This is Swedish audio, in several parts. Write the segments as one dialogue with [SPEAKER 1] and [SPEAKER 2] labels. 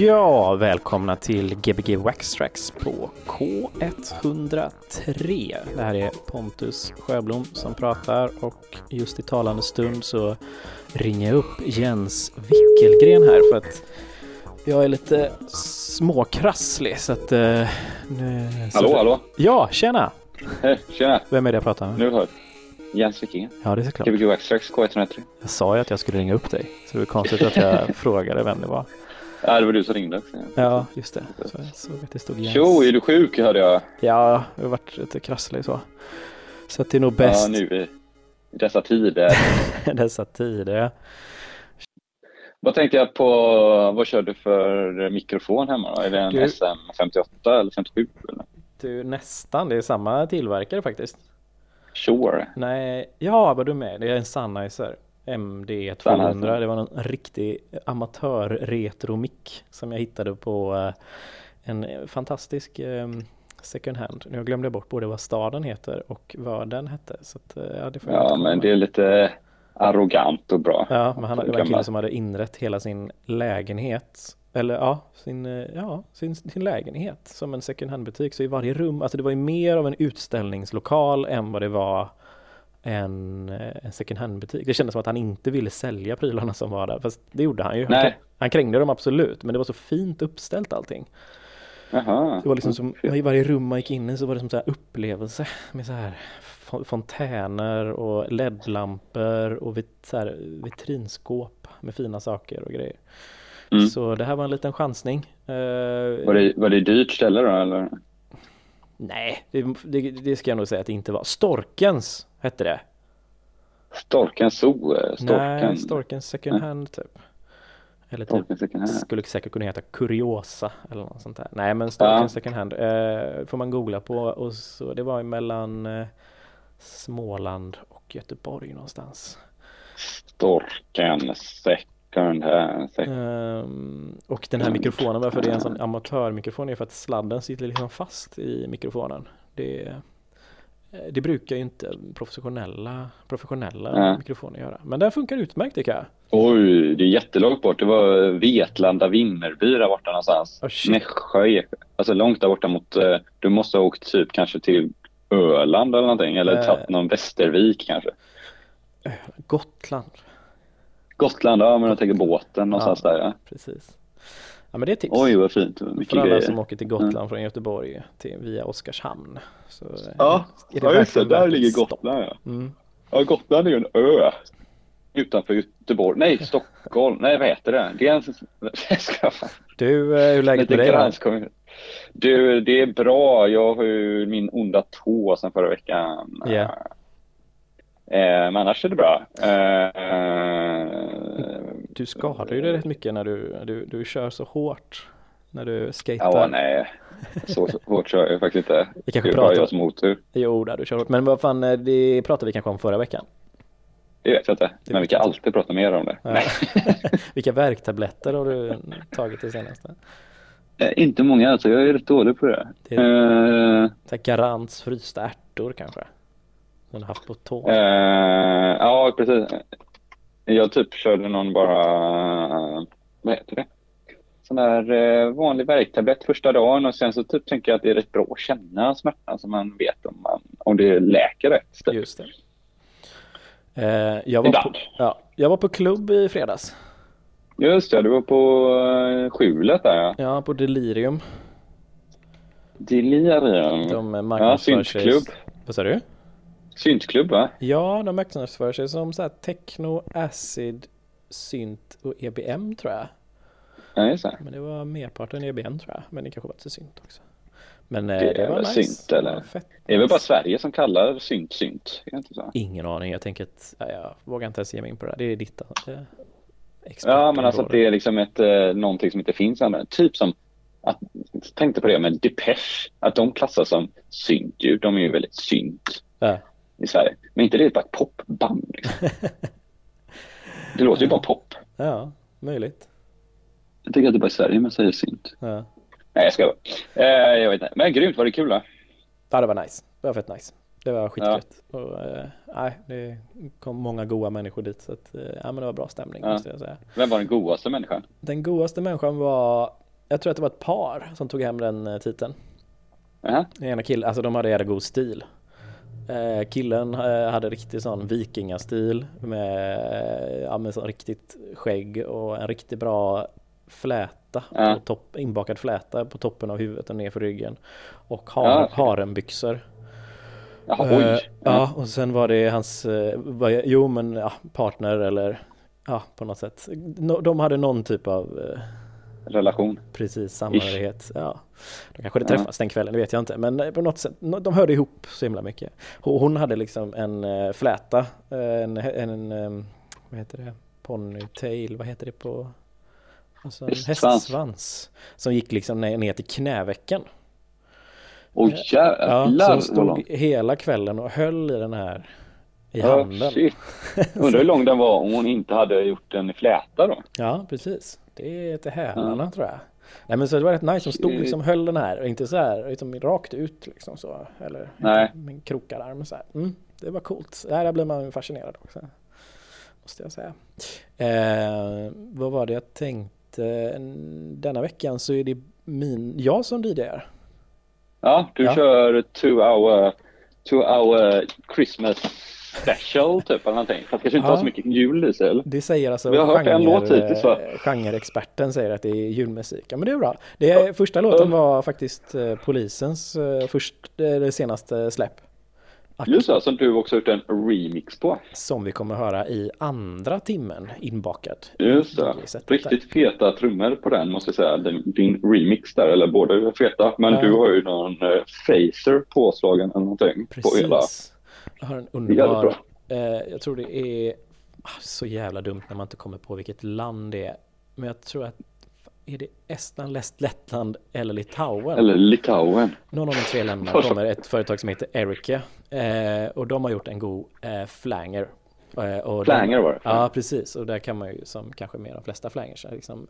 [SPEAKER 1] Ja, välkomna till Gbg Wax Tracks på K103. Det här är Pontus Sjöblom som pratar och just i talande stund så ringer jag upp Jens Wickelgren här för att jag är lite småkrasslig så att... Uh,
[SPEAKER 2] nu, hallå, så, hallå!
[SPEAKER 1] Ja, tjena!
[SPEAKER 2] Hej, tjena!
[SPEAKER 1] Vem är det jag pratar med?
[SPEAKER 2] Nu hör Jens Wickelgren.
[SPEAKER 1] Ja, det är klart.
[SPEAKER 2] Gbg Wax Tracks K103.
[SPEAKER 1] Jag sa ju att jag skulle ringa upp dig, så det är konstigt att jag frågade vem det var.
[SPEAKER 2] Ja, det var du som ringde.
[SPEAKER 1] Ja, just det. Så jag såg att det stod Jens.
[SPEAKER 2] Jo, är du sjuk hörde jag?
[SPEAKER 1] Ja, jag har varit lite krasslig så. Så att det är nog bäst.
[SPEAKER 2] Ja, nu i dessa tider.
[SPEAKER 1] dessa tider,
[SPEAKER 2] Vad tänkte jag på, vad kör du för mikrofon hemma då? Är det en du... SM58 eller 57? Eller?
[SPEAKER 1] Du, nästan. Det är samma tillverkare faktiskt.
[SPEAKER 2] Sure.
[SPEAKER 1] Nej, ja vad du med. Det är en Sennheiser. MD 200. Det var en riktig amatör retromick som jag hittade på eh, en fantastisk ehm, second hand. Nu glömde jag bort både vad staden heter och vad den hette. Så att, eh, ja, det
[SPEAKER 2] ja men det är lite arrogant och bra.
[SPEAKER 1] Ja, men han, var en kille som hade inrett hela sin lägenhet eller ja, sin, eh, ja sin, sin lägenhet som en second hand-butik. Så i varje rum, alltså det var ju mer av en utställningslokal än vad det var en, eh, en second hand-butik. Det kändes som att han inte ville sälja prylarna som var där, fast det gjorde han ju. Han, han krängde dem absolut, men det var så fint uppställt allting.
[SPEAKER 2] Aha,
[SPEAKER 1] det var liksom som, i varje rum man gick in i så var det som så här upplevelse med så här fontäner och ledlampor och vit, så här, vitrinskåp med fina saker och grejer. Mm. Så det här var en liten chansning.
[SPEAKER 2] Uh, var, det, var det dyrt ställe då eller?
[SPEAKER 1] Nej, det, det, det, ska jag nog säga att det inte var. Storkens hette det.
[SPEAKER 2] Storkens Zoo? Eh, Storken.
[SPEAKER 1] Nej, Storkens second hand typ. Eller typ, skulle säkert kunna heta Kuriosa eller något sånt där. Nej men Storkens ja. second hand eh, får man googla på och så det var mellan eh, Småland och Göteborg någonstans.
[SPEAKER 2] Storken second
[SPEAKER 1] Um, och den här mikrofonen, varför det är en sån amatörmikrofon är för att sladden sitter liksom fast i mikrofonen. Det, eh, det brukar ju inte professionella, professionella mikrofoner göra. Men den funkar utmärkt tycker jag.
[SPEAKER 2] Oj, det är jättelångt bort. Det var Vetlanda, Vimmerby där borta någonstans. Oh, Nässjö, alltså långt där borta mot, eh, du måste ha åkt typ kanske till Öland eller någonting, eller uh, tagit någon Västervik kanske.
[SPEAKER 1] Gotland.
[SPEAKER 2] Gotland, ja men jag tänker båten någonstans ja, där ja.
[SPEAKER 1] Precis. Ja men det är tips.
[SPEAKER 2] Oj vad fint.
[SPEAKER 1] Mycket För alla grejer. som åker till Gotland mm. från Göteborg till, via Oskarshamn. Så
[SPEAKER 2] ja, ja just det, där ligger Gotland ja. Mm. Ja Gotland är ju en ö. Utanför Göteborg, nej Stockholm, nej vad heter det? Det är en...
[SPEAKER 1] Du, eh, hur är läget med dig?
[SPEAKER 2] Du, det är bra. Jag har ju min onda tå sedan förra veckan.
[SPEAKER 1] Yeah.
[SPEAKER 2] Eh, men annars är det bra.
[SPEAKER 1] Eh, du skadar ju dig rätt mycket när du, du, du kör så hårt när du skater.
[SPEAKER 2] Ja, nej. Så, så hårt kör jag faktiskt inte.
[SPEAKER 1] Vi kanske pratar
[SPEAKER 2] jag som otur.
[SPEAKER 1] Jo, där du kör hårt. Men vad fan, eh, det pratade vi kanske om förra veckan.
[SPEAKER 2] Det vet jag inte, men vi kan alltid prata mer om det. Ja.
[SPEAKER 1] Vilka värktabletter har du tagit det senaste?
[SPEAKER 2] Eh, inte många, alltså jag är rätt dålig på det. det är,
[SPEAKER 1] uh, Garants frysta ärtor kanske? Som du haft på tå?
[SPEAKER 2] Uh, ja, precis. Jag typ körde någon bara, vad heter det? Sån där uh, vanlig värktablett första dagen och sen så typ tänker jag att det är rätt bra att känna smärtan så man vet om, man, om det läker rätt.
[SPEAKER 1] Typ. Just det. Uh, jag, var på, ja, jag var på klubb i fredags.
[SPEAKER 2] Just det, du var på uh, skjulet där ja.
[SPEAKER 1] Ja, på Delirium.
[SPEAKER 2] Delirium?
[SPEAKER 1] De marknadsför ja,
[SPEAKER 2] syntklubb.
[SPEAKER 1] Vad sa du?
[SPEAKER 2] Syntklubb va?
[SPEAKER 1] Ja, de marknadsför sig som så här techno, acid, synt och EBM tror jag.
[SPEAKER 2] Ja, det.
[SPEAKER 1] Men det var merparten EBM tror jag. Men det kanske var till synt också. Men
[SPEAKER 2] eh, det, det var nice. synt eller? Det, det är väl bara Sverige som kallar synt synt? Är inte så?
[SPEAKER 1] Ingen aning. Jag tänker att ja, jag vågar inte ens ge mig in på det. Det är ditt. Det är
[SPEAKER 2] ja, men alltså att det är liksom ett, eh, någonting som inte finns ännu. Typ som att, tänkte på det med Depeche, att de klassas som syntljud. De är ju väldigt synt. Ja i Sverige. Men inte det bara ett popband. Liksom. det låter ju bara pop.
[SPEAKER 1] Ja, möjligt.
[SPEAKER 2] Jag tycker att det är bara i Sverige man säger synt.
[SPEAKER 1] Ja.
[SPEAKER 2] Nej, jag ska eh, Jag vet inte. Men grymt, var det kul då?
[SPEAKER 1] Ja, det var nice. Det var fett nice. Det var skitgött. Ja. Och, eh, nej, det kom många goa människor dit. Så att, eh, ja, men det var bra stämning ja. måste jag säga.
[SPEAKER 2] Vem var den godaste människan?
[SPEAKER 1] Den godaste människan var, jag tror att det var ett par som tog hem den eh, titeln.
[SPEAKER 2] Uh -huh.
[SPEAKER 1] Ena killen, alltså de hade jävla god stil. Eh, killen eh, hade riktigt sån vikingastil med, ja, med riktigt skägg och en riktigt bra fläta, ja. på topp, inbakad fläta på toppen av huvudet och ner för ryggen. Och har, ja. harenbyxor.
[SPEAKER 2] Oj.
[SPEAKER 1] Uh, ja, och sen var det hans, uh, jo men ja, partner eller ja, på något sätt. No, de hade någon typ av
[SPEAKER 2] relation.
[SPEAKER 1] Precis, samhörighet. Ja. De kanske hade träffats ja. den kvällen, det vet jag inte. Men eh, på något sätt, de hörde ihop så himla mycket. Hon hade liksom en eh, fläta, eh, en, en, en vad heter det, ponytail, vad heter det på Alltså en hästsvans. Som gick liksom ner, till knävecken.
[SPEAKER 2] Oj jävlar!
[SPEAKER 1] Ja, så stod hela kvällen och höll i den här i handen.
[SPEAKER 2] Oh. Undrar hur lång den var om hon inte hade gjort den i fläta då?
[SPEAKER 1] Ja, precis. Det är till hälarna ja. tror jag. Nej men så det var rätt nice, som stod liksom höll den här och inte så här liksom rakt ut liksom så. Eller
[SPEAKER 2] Nej.
[SPEAKER 1] med en krokararm så här. Mm, det var coolt. Där blir man fascinerad också. Måste jag säga. Eh, vad var det jag tänkte? Denna veckan så är det min, jag som DJar.
[SPEAKER 2] Ja, du ja. kör two hour, two hour Christmas special typ eller någonting. Fast kanske inte ja. har så mycket jul i sig eller?
[SPEAKER 1] Det säger alltså
[SPEAKER 2] Vi har hört en låt hittills va?
[SPEAKER 1] Genreexperten säger att det är julmusik. Ja men det är bra. Det är. Första låten var faktiskt uh, polisens uh, först, det senaste släpp.
[SPEAKER 2] Just det, som du också gjort en remix på.
[SPEAKER 1] Som vi kommer höra i andra timmen inbakad.
[SPEAKER 2] Just det. Riktigt där. feta trummor på den måste jag säga. din remix där, eller båda är feta. Men ja. du har ju någon uh, phaser påslagen eller någonting.
[SPEAKER 1] Precis.
[SPEAKER 2] På hela.
[SPEAKER 1] Jag har en underbar, eh, jag tror det är ah, så jävla dumt när man inte kommer på vilket land det är. Men jag tror att är det Estland, Lettland eller Litauen?
[SPEAKER 2] Eller Litauen.
[SPEAKER 1] Någon av de tre länderna kommer ett företag som heter Erica. Eh, och de har gjort en god eh, flanger.
[SPEAKER 2] Eh, flanger var det?
[SPEAKER 1] Ja, precis. Och där kan man ju som kanske med de flesta flangers liksom,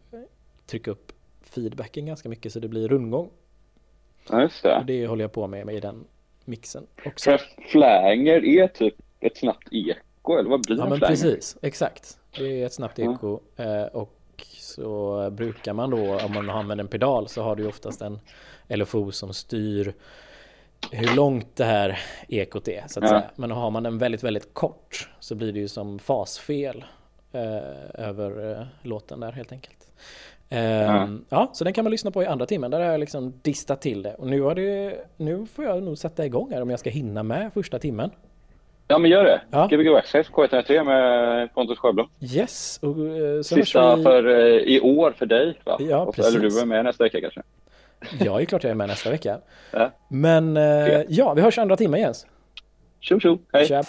[SPEAKER 1] trycka upp feedbacken ganska mycket så det blir rundgång.
[SPEAKER 2] Ja, just det.
[SPEAKER 1] Och det håller jag på med, med i den mixen också.
[SPEAKER 2] För flanger är typ ett snabbt eko, eller vad blir
[SPEAKER 1] ja,
[SPEAKER 2] en
[SPEAKER 1] men precis. Exakt. Det är ett snabbt eko. Ja. Och så brukar man då, om man använder en pedal, så har du oftast en LFO som styr hur långt det här ekot är så att ja. säga. Men har man den väldigt, väldigt kort så blir det ju som fasfel eh, över eh, låten där helt enkelt. Eh, ja. så den kan man lyssna på i andra timmen. Där har jag liksom distat till det. Och nu, har det, nu får jag nog sätta igång här om jag ska hinna med första timmen.
[SPEAKER 2] Ja men gör det. Ja. Gbg Access K103 med Pontus Sjöblom.
[SPEAKER 1] Yes. Och,
[SPEAKER 2] uh, Sista vi... för uh, i år för dig va?
[SPEAKER 1] Ja, och, precis.
[SPEAKER 2] Eller du är med nästa vecka kanske?
[SPEAKER 1] Ja, är klart jag är med nästa vecka. Ja. Men uh, ja, vi hörs andra timmen Jens.
[SPEAKER 2] Tjo tjo, hej. Tja.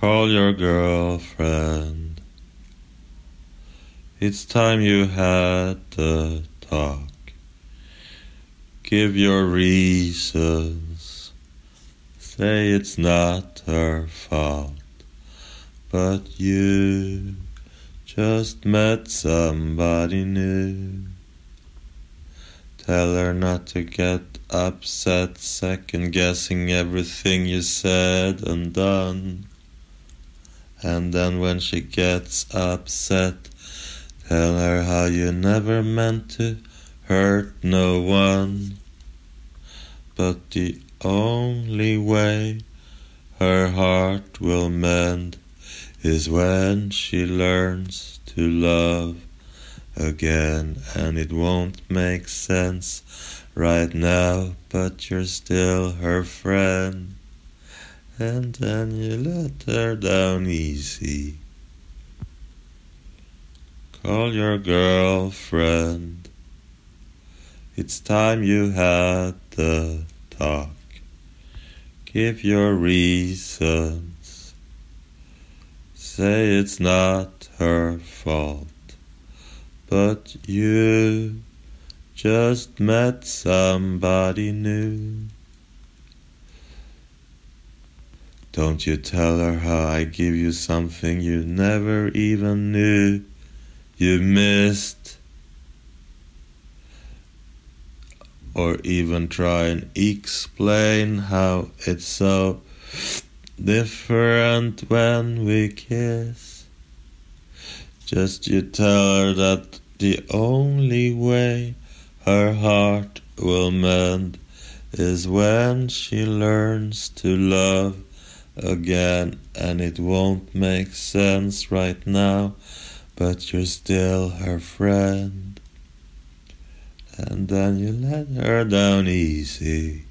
[SPEAKER 3] Call your girlfriend. It's time you had the talk. Give your reasons. Say it's not her fault. But you just met somebody new. Tell her not to get upset, second guessing everything you said and done. And then when she gets upset, tell her how you never meant to hurt no one. But the only way her heart will mend is when she learns to love again. And it won't make sense right now, but you're still her friend and then you let her down easy. Call your girlfriend. It's time you had the talk. Give your reasons. Say it's not her fault. But you just met somebody new. Don't you tell her how I give you something you never even knew you missed. Or even try and explain how it's so different when we kiss. Just you tell her that the only way her heart will mend is when she learns to love again, and it won't make sense right now, but you're still her friend. And then you let her down easy.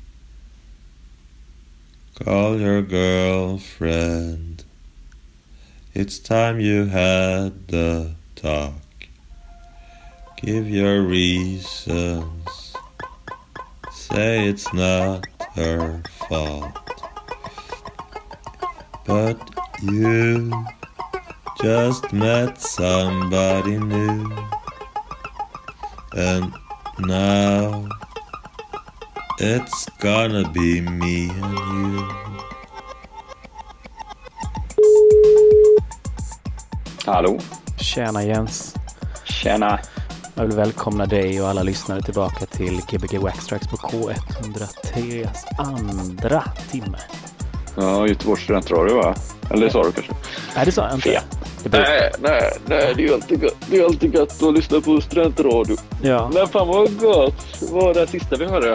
[SPEAKER 3] Call your girlfriend. It's time you had the talk. Give your reasons. Say it's not her fault. But you just met somebody new. And now it's gonna be me and you.
[SPEAKER 2] Hallå?
[SPEAKER 1] Tjena Jens.
[SPEAKER 2] Tjena.
[SPEAKER 1] Jag vill välkomna dig och alla lyssnare tillbaka till Gbg Waxtrax på K103 andra timme.
[SPEAKER 2] Ja, Göteborgs studentradio va? Eller det sa du kanske?
[SPEAKER 1] Nej, det sa jag inte. Det blir-
[SPEAKER 2] Nej, nej, nej, det är ju alltid gött, det är alltid gött att lyssna på studentradio.
[SPEAKER 1] Ja,
[SPEAKER 2] Men fan vad gott! Vad var det sista vi hörde?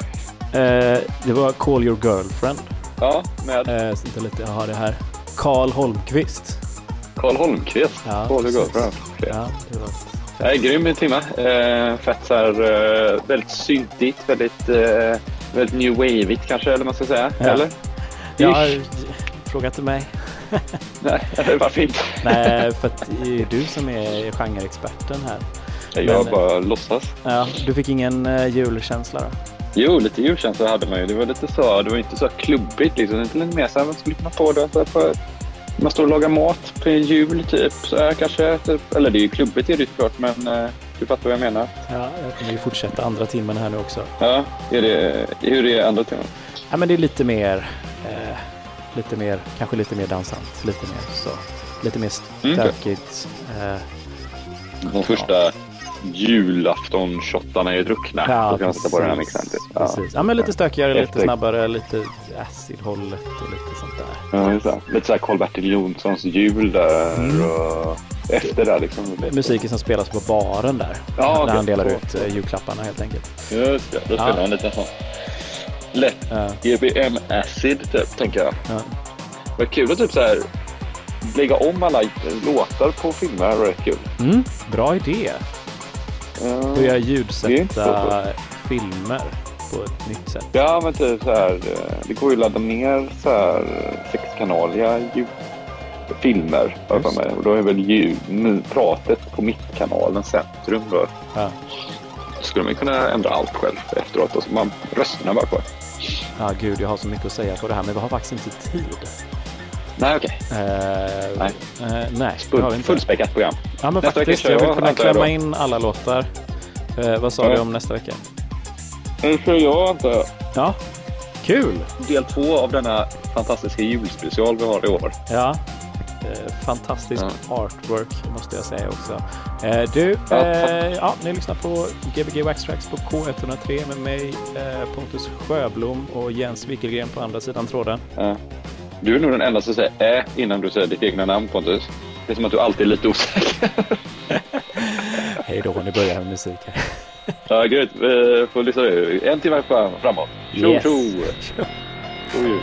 [SPEAKER 1] eh, det var Call Your Girlfriend.
[SPEAKER 2] Ja, med
[SPEAKER 1] Eh, inte lite, jag har det här. Karl Holmqvist.
[SPEAKER 2] Karl Holmqvist.
[SPEAKER 1] Ja,
[SPEAKER 2] Paul
[SPEAKER 1] precis.
[SPEAKER 2] Gurra.
[SPEAKER 1] Ja, det var
[SPEAKER 2] Nej, grym timme. Eh, fett så här, eh, väldigt syntigt, väldigt, eh, väldigt new wave kanske, eller man ska säga.
[SPEAKER 1] Ja.
[SPEAKER 2] Eller?
[SPEAKER 1] Ja, fråga inte mig.
[SPEAKER 2] Nej, varför inte?
[SPEAKER 1] Nej, för att det är du som är genreexperten här.
[SPEAKER 2] Jag
[SPEAKER 1] Men-
[SPEAKER 2] bara låtsas.
[SPEAKER 1] Ja, du fick ingen eh, julkänsla då?
[SPEAKER 2] Jo, lite julkänsla hade man ju. Det var lite så, det var inte så klubbigt liksom. Det var lite mer så här, man skulle kunna få det så för, man står och lagar mat på en jul typ, så här kanske. Typ. Eller det är ju klubbigt är det ju såklart, men eh, du fattar vad jag menar.
[SPEAKER 1] Ja, jag kommer ju fortsätta andra timmen här nu också.
[SPEAKER 2] Ja, är det, hur är andra timmen?
[SPEAKER 1] Ja, men det är lite mer, eh, lite mer, kanske lite mer dansant, lite mer så, lite mer
[SPEAKER 2] Mm.
[SPEAKER 1] stökigt. Eh,
[SPEAKER 2] De första julafton-shottarna är druckna.
[SPEAKER 1] Ja,
[SPEAKER 2] Då kan man sätta på den här mixen. Typ. Ja.
[SPEAKER 1] precis. Ja, men lite stökigare, lite
[SPEAKER 2] Efter-
[SPEAKER 1] snabbare, lite acid-hållet och lite sånt där.
[SPEAKER 2] Ja, det. Lite såhär Karl-Bertil Jonssons jul där
[SPEAKER 1] Mm.
[SPEAKER 2] och efter där liksom.
[SPEAKER 1] Musiken som spelas på baren där.
[SPEAKER 2] Ja, okej.
[SPEAKER 1] han delar ut eh, julklapparna helt enkelt.
[SPEAKER 2] Just det, då
[SPEAKER 1] Ja.
[SPEAKER 2] spelar han lite sån lätt
[SPEAKER 1] Ja,
[SPEAKER 2] GBM Acid typ, tänker jag.
[SPEAKER 1] ja.
[SPEAKER 2] Vad kul att typ så här lägga om alla låtar på filmer. Det är rätt kul.
[SPEAKER 1] Mm, bra idé.
[SPEAKER 2] Ja.
[SPEAKER 1] Börja
[SPEAKER 2] Det är inte så
[SPEAKER 1] ljudsätta filmer på ett nytt sätt.
[SPEAKER 2] Ja, men typ så här. eh, Det går ju att ladda ner så här eh, sexkanaliga ljud, filmer. jag för mig. Och då är väl ljud, pratet på mittkanalen centrum. Då
[SPEAKER 1] Ja.
[SPEAKER 2] skulle man kunna ändra allt själv efteråt. Och så man rösterna bara kvar.
[SPEAKER 1] Ja, gud, jag har så mycket att säga på det här, men vi har faktiskt inte tid.
[SPEAKER 2] Nej, okej.
[SPEAKER 1] Eh,
[SPEAKER 2] Nej.
[SPEAKER 1] eh, nej, det har vi
[SPEAKER 2] Full, fullspäckat program.
[SPEAKER 1] Ja, men
[SPEAKER 2] Nästa
[SPEAKER 1] faktiskt. Jag vill kunna
[SPEAKER 2] jag
[SPEAKER 1] klämma in alla låtar. Eh, vad sa
[SPEAKER 2] Ja.
[SPEAKER 1] du om nästa vecka?
[SPEAKER 2] Nu kör jag antar jag.
[SPEAKER 1] Ja, kul!
[SPEAKER 2] Del två av denna fantastiska julspecial vi har i år.
[SPEAKER 1] Ja, fantastisk
[SPEAKER 2] Ja.
[SPEAKER 1] artwork måste jag säga också. Eh, du,
[SPEAKER 2] Ja,
[SPEAKER 1] eh, ja, ni lyssnar på Gbg Waxtrax på K103 med mig eh, Pontus Sjöblom och Jens Wickelgren på andra sidan tråden.
[SPEAKER 2] Ja. Du är nog den enda som säger ä innan du säger ditt egna namn Pontus. Det är som att du alltid är lite osäker.
[SPEAKER 1] Hej då, ni börjar med musik här.
[SPEAKER 2] ja, grymt. Vi får lyssna nu. En timme fram- framåt. Tjo,
[SPEAKER 1] Yes.
[SPEAKER 2] tjo! God